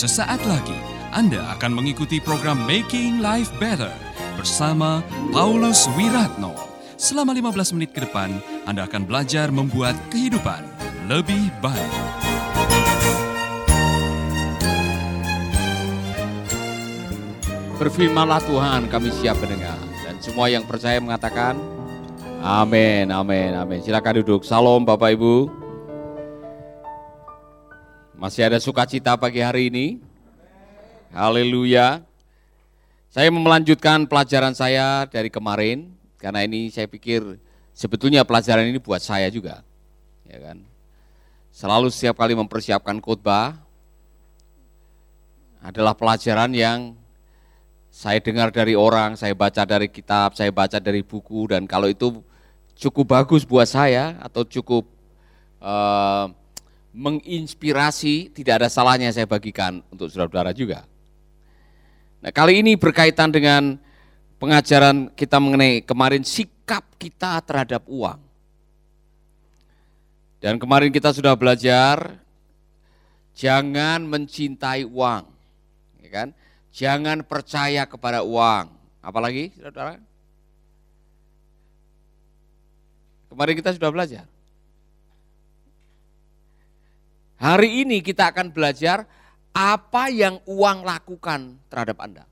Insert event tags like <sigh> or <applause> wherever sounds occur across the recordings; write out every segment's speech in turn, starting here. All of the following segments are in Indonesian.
Sesaat lagi Anda akan mengikuti program Making Life Better bersama Paulus Wiratno. Selama 15 menit ke depan, Anda akan belajar membuat kehidupan lebih baik. Berfirmanlah Tuhan kami siap mendengar. Dan semua yang percaya mengatakan, Amin, amin, amin. Silakan duduk. Salam Bapak Ibu. Masih ada sukacita pagi hari ini? Haleluya. Saya melanjutkan pelajaran saya dari kemarin, karena ini saya pikir sebetulnya pelajaran ini buat saya juga. Ya kan? Selalu setiap kali mempersiapkan khotbah adalah pelajaran yang saya dengar dari orang, saya baca dari kitab, saya baca dari buku, dan kalau itu cukup bagus buat saya atau cukup uh, menginspirasi, tidak ada salahnya saya bagikan untuk saudara-saudara juga. Nah kali ini berkaitan dengan pengajaran kita mengenai kemarin sikap kita terhadap uang. Dan kemarin kita sudah belajar jangan mencintai uang, ya kan? Jangan percaya kepada uang. Apalagi, saudara? Kemarin kita sudah belajar. Hari ini kita akan belajar apa yang uang lakukan terhadap Anda.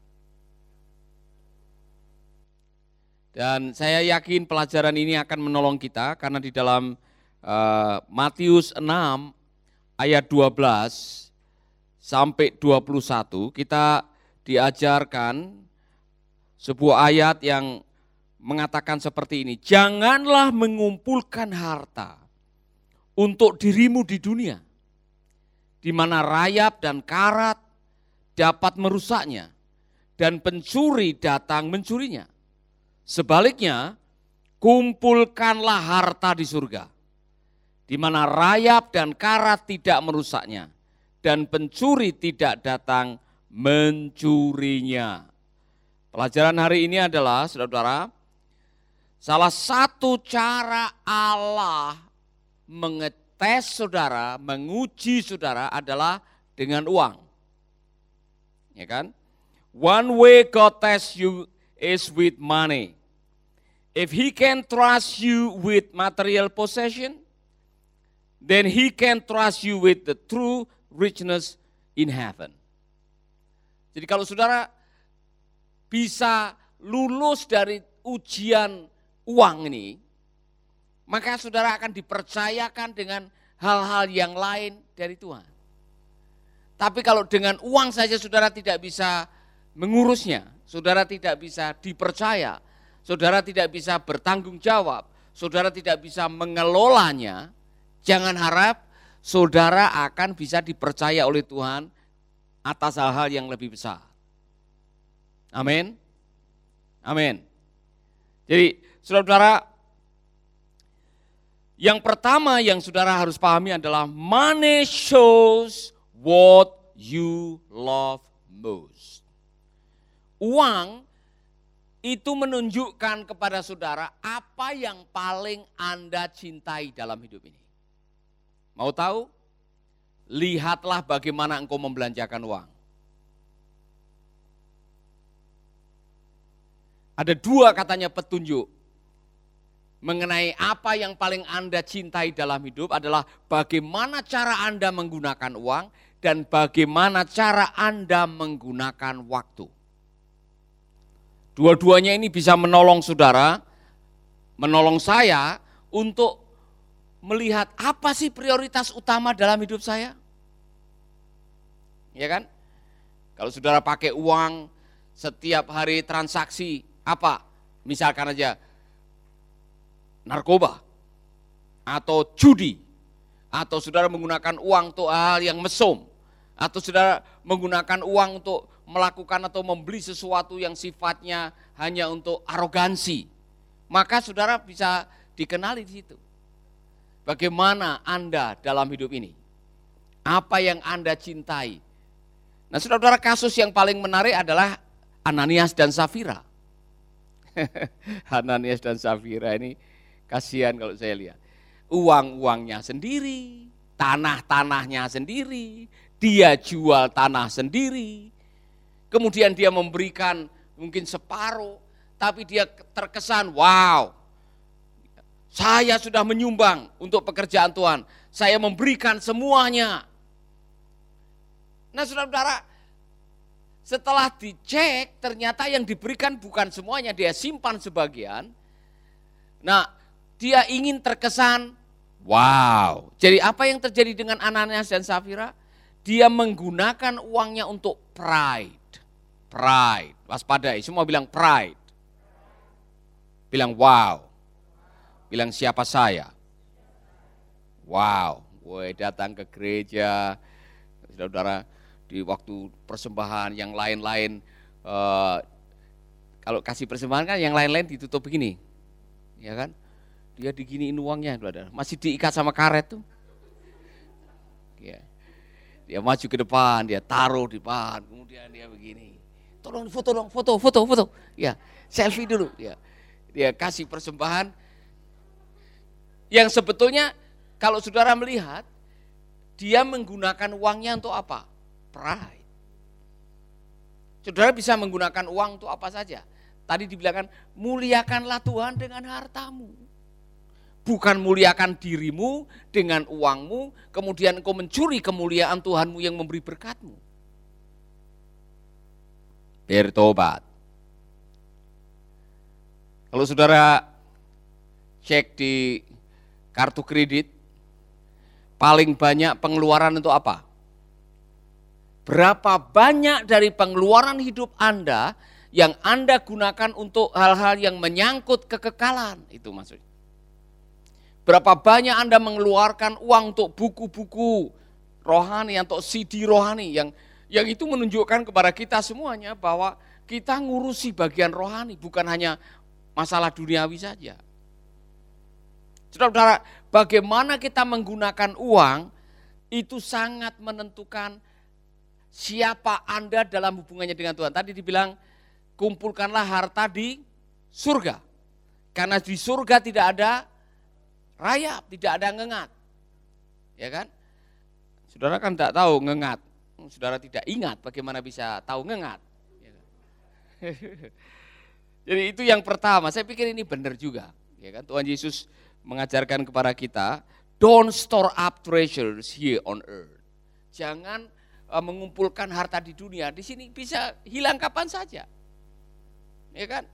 Dan saya yakin pelajaran ini akan menolong kita karena di dalam uh, Matius 6 ayat 12 sampai 21 kita diajarkan sebuah ayat yang mengatakan seperti ini, janganlah mengumpulkan harta untuk dirimu di dunia, di mana rayap dan karat dapat merusaknya, dan pencuri datang mencurinya. Sebaliknya, kumpulkanlah harta di surga, di mana rayap dan karat tidak merusaknya, dan pencuri tidak datang mencurinya. Pelajaran hari ini adalah, saudara-saudara, salah satu cara Allah mengetes saudara, menguji saudara adalah dengan uang. Ya kan? One way God tests you is with money. If he can trust you with material possession, then he can trust you with the true richness in heaven. Jadi kalau saudara bisa lulus dari ujian uang ini, maka saudara akan dipercayakan dengan hal-hal yang lain dari Tuhan. Tapi kalau dengan uang saja saudara tidak bisa mengurusnya, saudara tidak bisa dipercaya, saudara tidak bisa bertanggung jawab, saudara tidak bisa mengelolanya, jangan harap saudara akan bisa dipercaya oleh Tuhan atas hal-hal yang lebih besar. Amin. Amin. Jadi, saudara-saudara, yang pertama yang saudara harus pahami adalah money shows what you love most. Uang itu menunjukkan kepada saudara apa yang paling Anda cintai dalam hidup ini. Mau tahu? lihatlah bagaimana engkau membelanjakan uang. Ada dua katanya petunjuk mengenai apa yang paling Anda cintai dalam hidup adalah bagaimana cara Anda menggunakan uang dan bagaimana cara Anda menggunakan waktu. Dua-duanya ini bisa menolong saudara, menolong saya untuk melihat apa sih prioritas utama dalam hidup saya. Ya kan? Kalau saudara pakai uang setiap hari transaksi apa? Misalkan aja narkoba atau judi atau saudara menggunakan uang untuk hal yang mesum atau saudara menggunakan uang untuk melakukan atau membeli sesuatu yang sifatnya hanya untuk arogansi, maka saudara bisa dikenali di situ. Bagaimana Anda dalam hidup ini? Apa yang Anda cintai? Nah, saudara-saudara kasus yang paling menarik adalah Ananias dan Safira. <laughs> Ananias dan Safira ini kasihan kalau saya lihat. Uang-uangnya sendiri, tanah-tanahnya sendiri, dia jual tanah sendiri, kemudian dia memberikan mungkin separuh, tapi dia terkesan, wow, saya sudah menyumbang untuk pekerjaan Tuhan, saya memberikan semuanya. Nah saudara-saudara, setelah dicek ternyata yang diberikan bukan semuanya, dia simpan sebagian. Nah dia ingin terkesan, wow. Jadi apa yang terjadi dengan Ananias dan Safira? Dia menggunakan uangnya untuk pride. Pride, waspadai, semua bilang pride. Bilang wow. Bilang siapa saya? Wow, gue datang ke gereja, saudara-saudara, di waktu persembahan yang lain-lain, uh, kalau kasih persembahan kan yang lain-lain ditutup begini, ya kan? Dia diginiin uangnya, saudara. masih diikat sama karet tuh. Ya. Dia maju ke depan, dia taruh di depan, kemudian dia begini. Tolong foto dong, foto, foto, foto. Ya, selfie dulu. Ya. Dia kasih persembahan. Yang sebetulnya kalau saudara melihat, dia menggunakan uangnya untuk apa? Pride. Saudara bisa menggunakan uang untuk apa saja. Tadi dibilangkan, muliakanlah Tuhan dengan hartamu bukan muliakan dirimu dengan uangmu, kemudian engkau mencuri kemuliaan Tuhanmu yang memberi berkatmu. Bertobat. Kalau saudara cek di kartu kredit, paling banyak pengeluaran untuk apa? Berapa banyak dari pengeluaran hidup Anda yang Anda gunakan untuk hal-hal yang menyangkut kekekalan? Itu maksudnya. Berapa banyak Anda mengeluarkan uang untuk buku-buku rohani, untuk CD rohani yang yang itu menunjukkan kepada kita semuanya bahwa kita ngurusi bagian rohani, bukan hanya masalah duniawi saja. Saudara-saudara, bagaimana kita menggunakan uang itu sangat menentukan siapa Anda dalam hubungannya dengan Tuhan. Tadi dibilang kumpulkanlah harta di surga. Karena di surga tidak ada rayap, tidak ada ngengat. Ya kan? Saudara kan tidak tahu ngengat. Saudara tidak ingat bagaimana bisa tahu ngengat. Ya kan? <laughs> Jadi itu yang pertama, saya pikir ini benar juga. Ya kan? Tuhan Yesus mengajarkan kepada kita, don't store up treasures here on earth. Jangan uh, mengumpulkan harta di dunia, di sini bisa hilang kapan saja. Ya kan?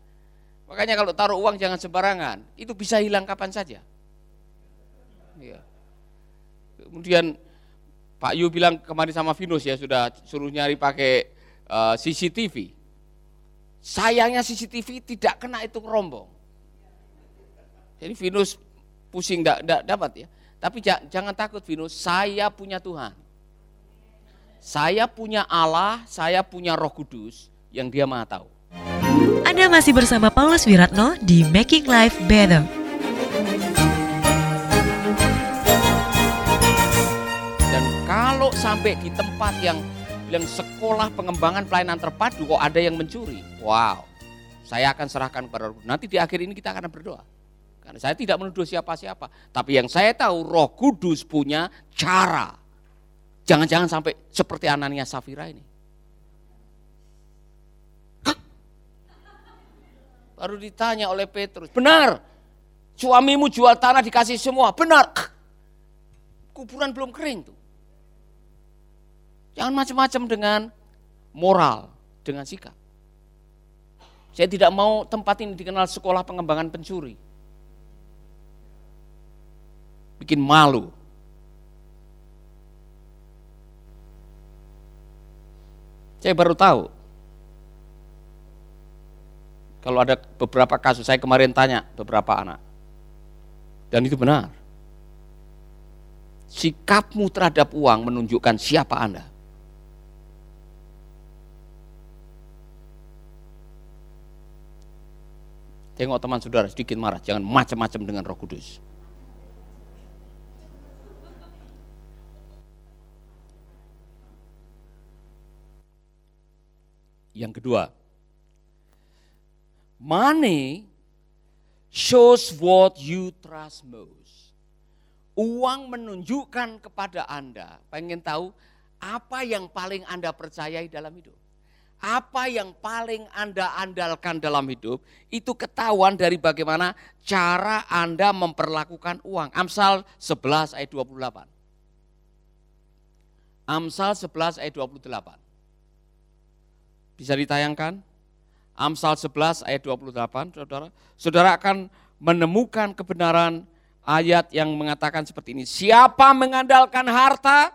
Makanya kalau taruh uang jangan sembarangan, itu bisa hilang kapan saja. Ya. Kemudian Pak Yu bilang kemarin sama Vinus ya sudah suruh nyari pakai uh, eh, CCTV. Sayangnya CCTV tidak kena itu rombong. Jadi Vinus pusing tidak dapat ya. Tapi jangan takut Vinus, saya punya Tuhan. Saya punya Allah, saya punya Roh Kudus yang Dia Maha tahu. Anda masih bersama Paulus Wiratno di Making Life Better. Kalau sampai di tempat yang bilang sekolah pengembangan pelayanan terpadu kok ada yang mencuri. Wow. Saya akan serahkan kepada Roh Nanti di akhir ini kita akan berdoa. Karena saya tidak menuduh siapa-siapa. Tapi yang saya tahu Roh Kudus punya cara. Jangan-jangan sampai seperti Anania Safira ini. Baru ditanya oleh Petrus, benar, suamimu jual tanah dikasih semua, benar. Kuburan belum kering tuh. Jangan macam-macam dengan moral, dengan sikap. Saya tidak mau tempat ini dikenal sekolah pengembangan pencuri. Bikin malu. Saya baru tahu. Kalau ada beberapa kasus, saya kemarin tanya beberapa anak. Dan itu benar. Sikapmu terhadap uang menunjukkan siapa Anda. Tengok teman saudara sedikit marah, jangan macam-macam dengan roh kudus. Yang kedua, money shows what you trust most. Uang menunjukkan kepada Anda, pengen tahu Apa yang paling Anda percayai dalam hidup? Apa yang paling Anda andalkan dalam hidup itu ketahuan dari bagaimana cara Anda memperlakukan uang. Amsal 11 ayat 28. Amsal 11 ayat 28. Bisa ditayangkan? Amsal 11 ayat 28, Saudara. Saudara akan menemukan kebenaran ayat yang mengatakan seperti ini. Siapa mengandalkan harta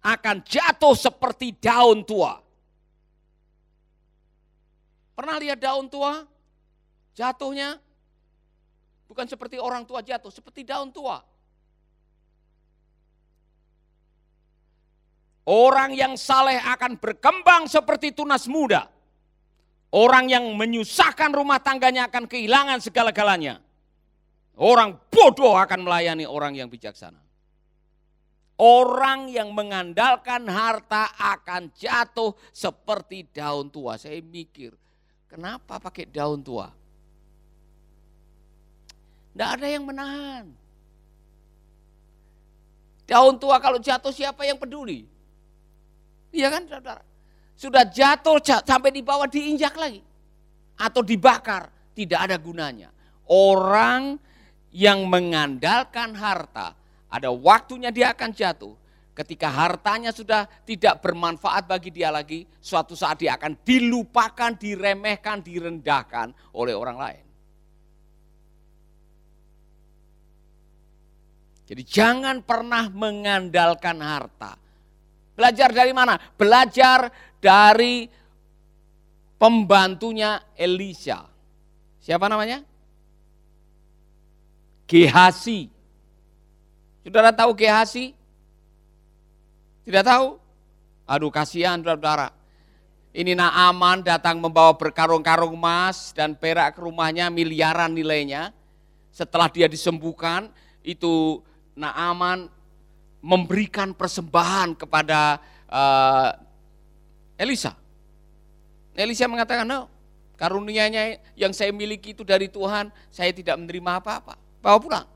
akan jatuh seperti daun tua. Pernah lihat daun tua? Jatuhnya bukan seperti orang tua jatuh, seperti daun tua. Orang yang saleh akan berkembang seperti tunas muda. Orang yang menyusahkan rumah tangganya akan kehilangan segala-galanya. Orang bodoh akan melayani orang yang bijaksana. Orang yang mengandalkan harta akan jatuh seperti daun tua. Saya mikir, kenapa pakai daun tua? Tidak ada yang menahan. Daun tua kalau jatuh siapa yang peduli? Iya kan saudara? Sudah jatuh sampai di bawah diinjak lagi. Atau dibakar, tidak ada gunanya. Orang yang mengandalkan harta ada waktunya dia akan jatuh. Ketika hartanya sudah tidak bermanfaat bagi dia lagi, suatu saat dia akan dilupakan, diremehkan, direndahkan oleh orang lain. Jadi jangan pernah mengandalkan harta. Belajar dari mana? Belajar dari pembantunya Elisa. Siapa namanya? Gehasi. Saudara tahu Gehasi? Tidak tahu? Aduh kasihan saudara. Ini Naaman datang membawa berkarung-karung emas dan perak ke rumahnya miliaran nilainya. Setelah dia disembuhkan, itu Naaman memberikan persembahan kepada uh, Elisa. Elisa mengatakan, no, karunianya yang saya miliki itu dari Tuhan, saya tidak menerima apa-apa. Bawa pulang.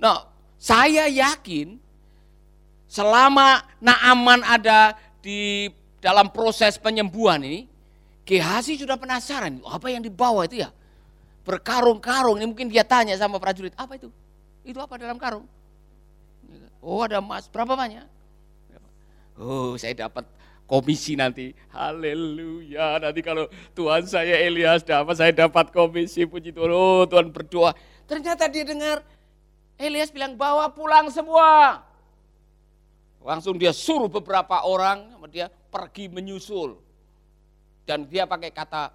Nah, saya yakin selama Naaman ada di dalam proses penyembuhan ini, Gehasi sudah penasaran, apa yang dibawa itu ya? Berkarung-karung, ini mungkin dia tanya sama prajurit, apa itu? Itu apa dalam karung? Oh ada emas, berapa banyak? Oh saya dapat komisi nanti. Haleluya. Nanti kalau Tuhan saya Elias dapat, saya dapat komisi. Puji Tuhan. Oh Tuhan berdoa. Ternyata dia dengar Elias bilang bawa pulang semua. Langsung dia suruh beberapa orang dia pergi menyusul. Dan dia pakai kata,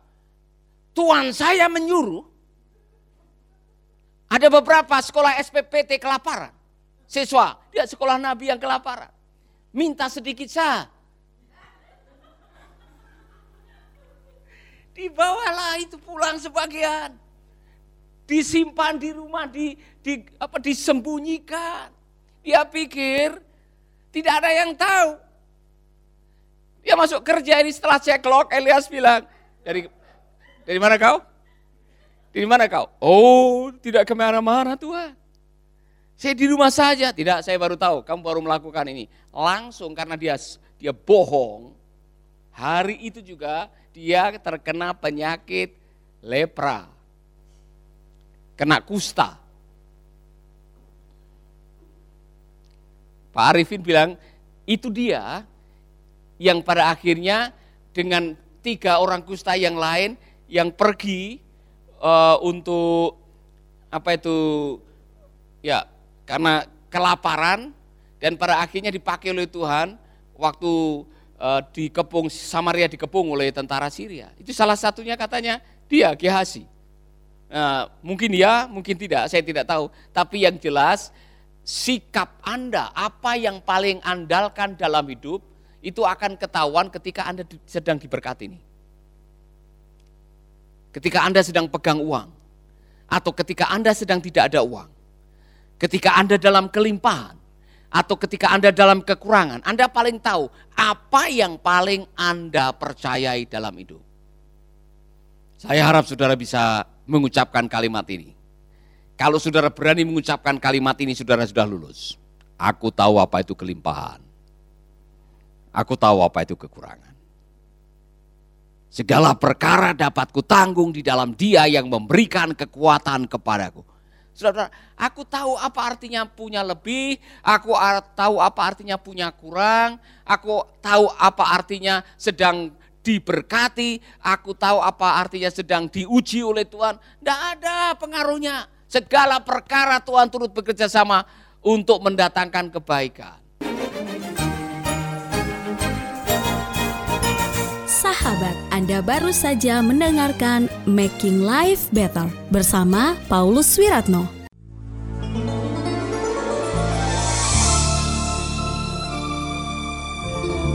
Tuhan saya menyuruh. Ada beberapa sekolah SPPT kelaparan. Siswa, dia sekolah Nabi yang kelaparan. Minta sedikit sah. Dibawalah itu pulang sebagian disimpan di rumah, di, di apa disembunyikan. Dia pikir tidak ada yang tahu. Dia masuk kerja ini setelah cek log, Elias bilang, dari dari mana kau? Dari mana kau? Oh, tidak ke mana-mana Tuhan. Saya di rumah saja. Tidak, saya baru tahu. Kamu baru melakukan ini. Langsung karena dia dia bohong. Hari itu juga dia terkena penyakit lepra kena kusta. Pak Arifin bilang, itu dia yang pada akhirnya dengan tiga orang kusta yang lain yang pergi uh, untuk apa itu ya karena kelaparan dan pada akhirnya dipakai oleh Tuhan waktu uh, dikepung Samaria dikepung oleh tentara Syria. Itu salah satunya katanya dia Gehasi. Nah, mungkin ya, mungkin tidak, saya tidak tahu. Tapi yang jelas, sikap Anda, apa yang paling andalkan dalam hidup, itu akan ketahuan ketika Anda sedang diberkati ini. Ketika Anda sedang pegang uang, atau ketika Anda sedang tidak ada uang, ketika Anda dalam kelimpahan, atau ketika Anda dalam kekurangan, Anda paling tahu apa yang paling Anda percayai dalam hidup. Saya harap saudara bisa mengucapkan kalimat ini. Kalau saudara berani mengucapkan kalimat ini, saudara sudah lulus. Aku tahu apa itu kelimpahan. Aku tahu apa itu kekurangan. Segala perkara dapat kutanggung di dalam dia yang memberikan kekuatan kepadaku. Saudara, aku tahu apa artinya punya lebih, aku tahu apa artinya punya kurang, aku tahu apa artinya sedang diberkati, aku tahu apa artinya sedang diuji oleh Tuhan. Tidak ada pengaruhnya. Segala perkara Tuhan turut bekerja sama untuk mendatangkan kebaikan. Sahabat, Anda baru saja mendengarkan Making Life Better bersama Paulus Wiratno.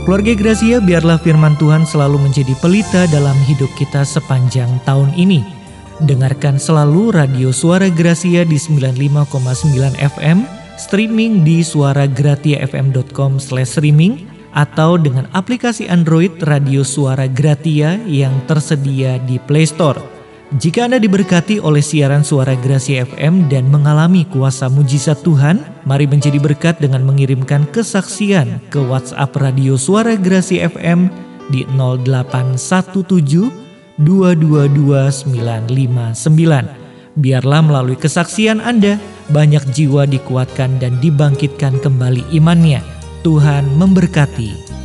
Keluarga Gracia, biarlah firman Tuhan selalu menjadi pelita dalam hidup kita sepanjang tahun ini. Dengarkan selalu radio Suara Gracia di 95,9 FM, streaming di suaragratiafm.com/streaming atau dengan aplikasi Android Radio Suara Gratia yang tersedia di Play Store. Jika Anda diberkati oleh siaran suara Gracia FM dan mengalami kuasa mujizat Tuhan, mari menjadi berkat dengan mengirimkan kesaksian ke WhatsApp Radio Suara Gracia FM di 0817 222959. Biarlah melalui kesaksian Anda, banyak jiwa dikuatkan dan dibangkitkan kembali imannya. Tuhan memberkati.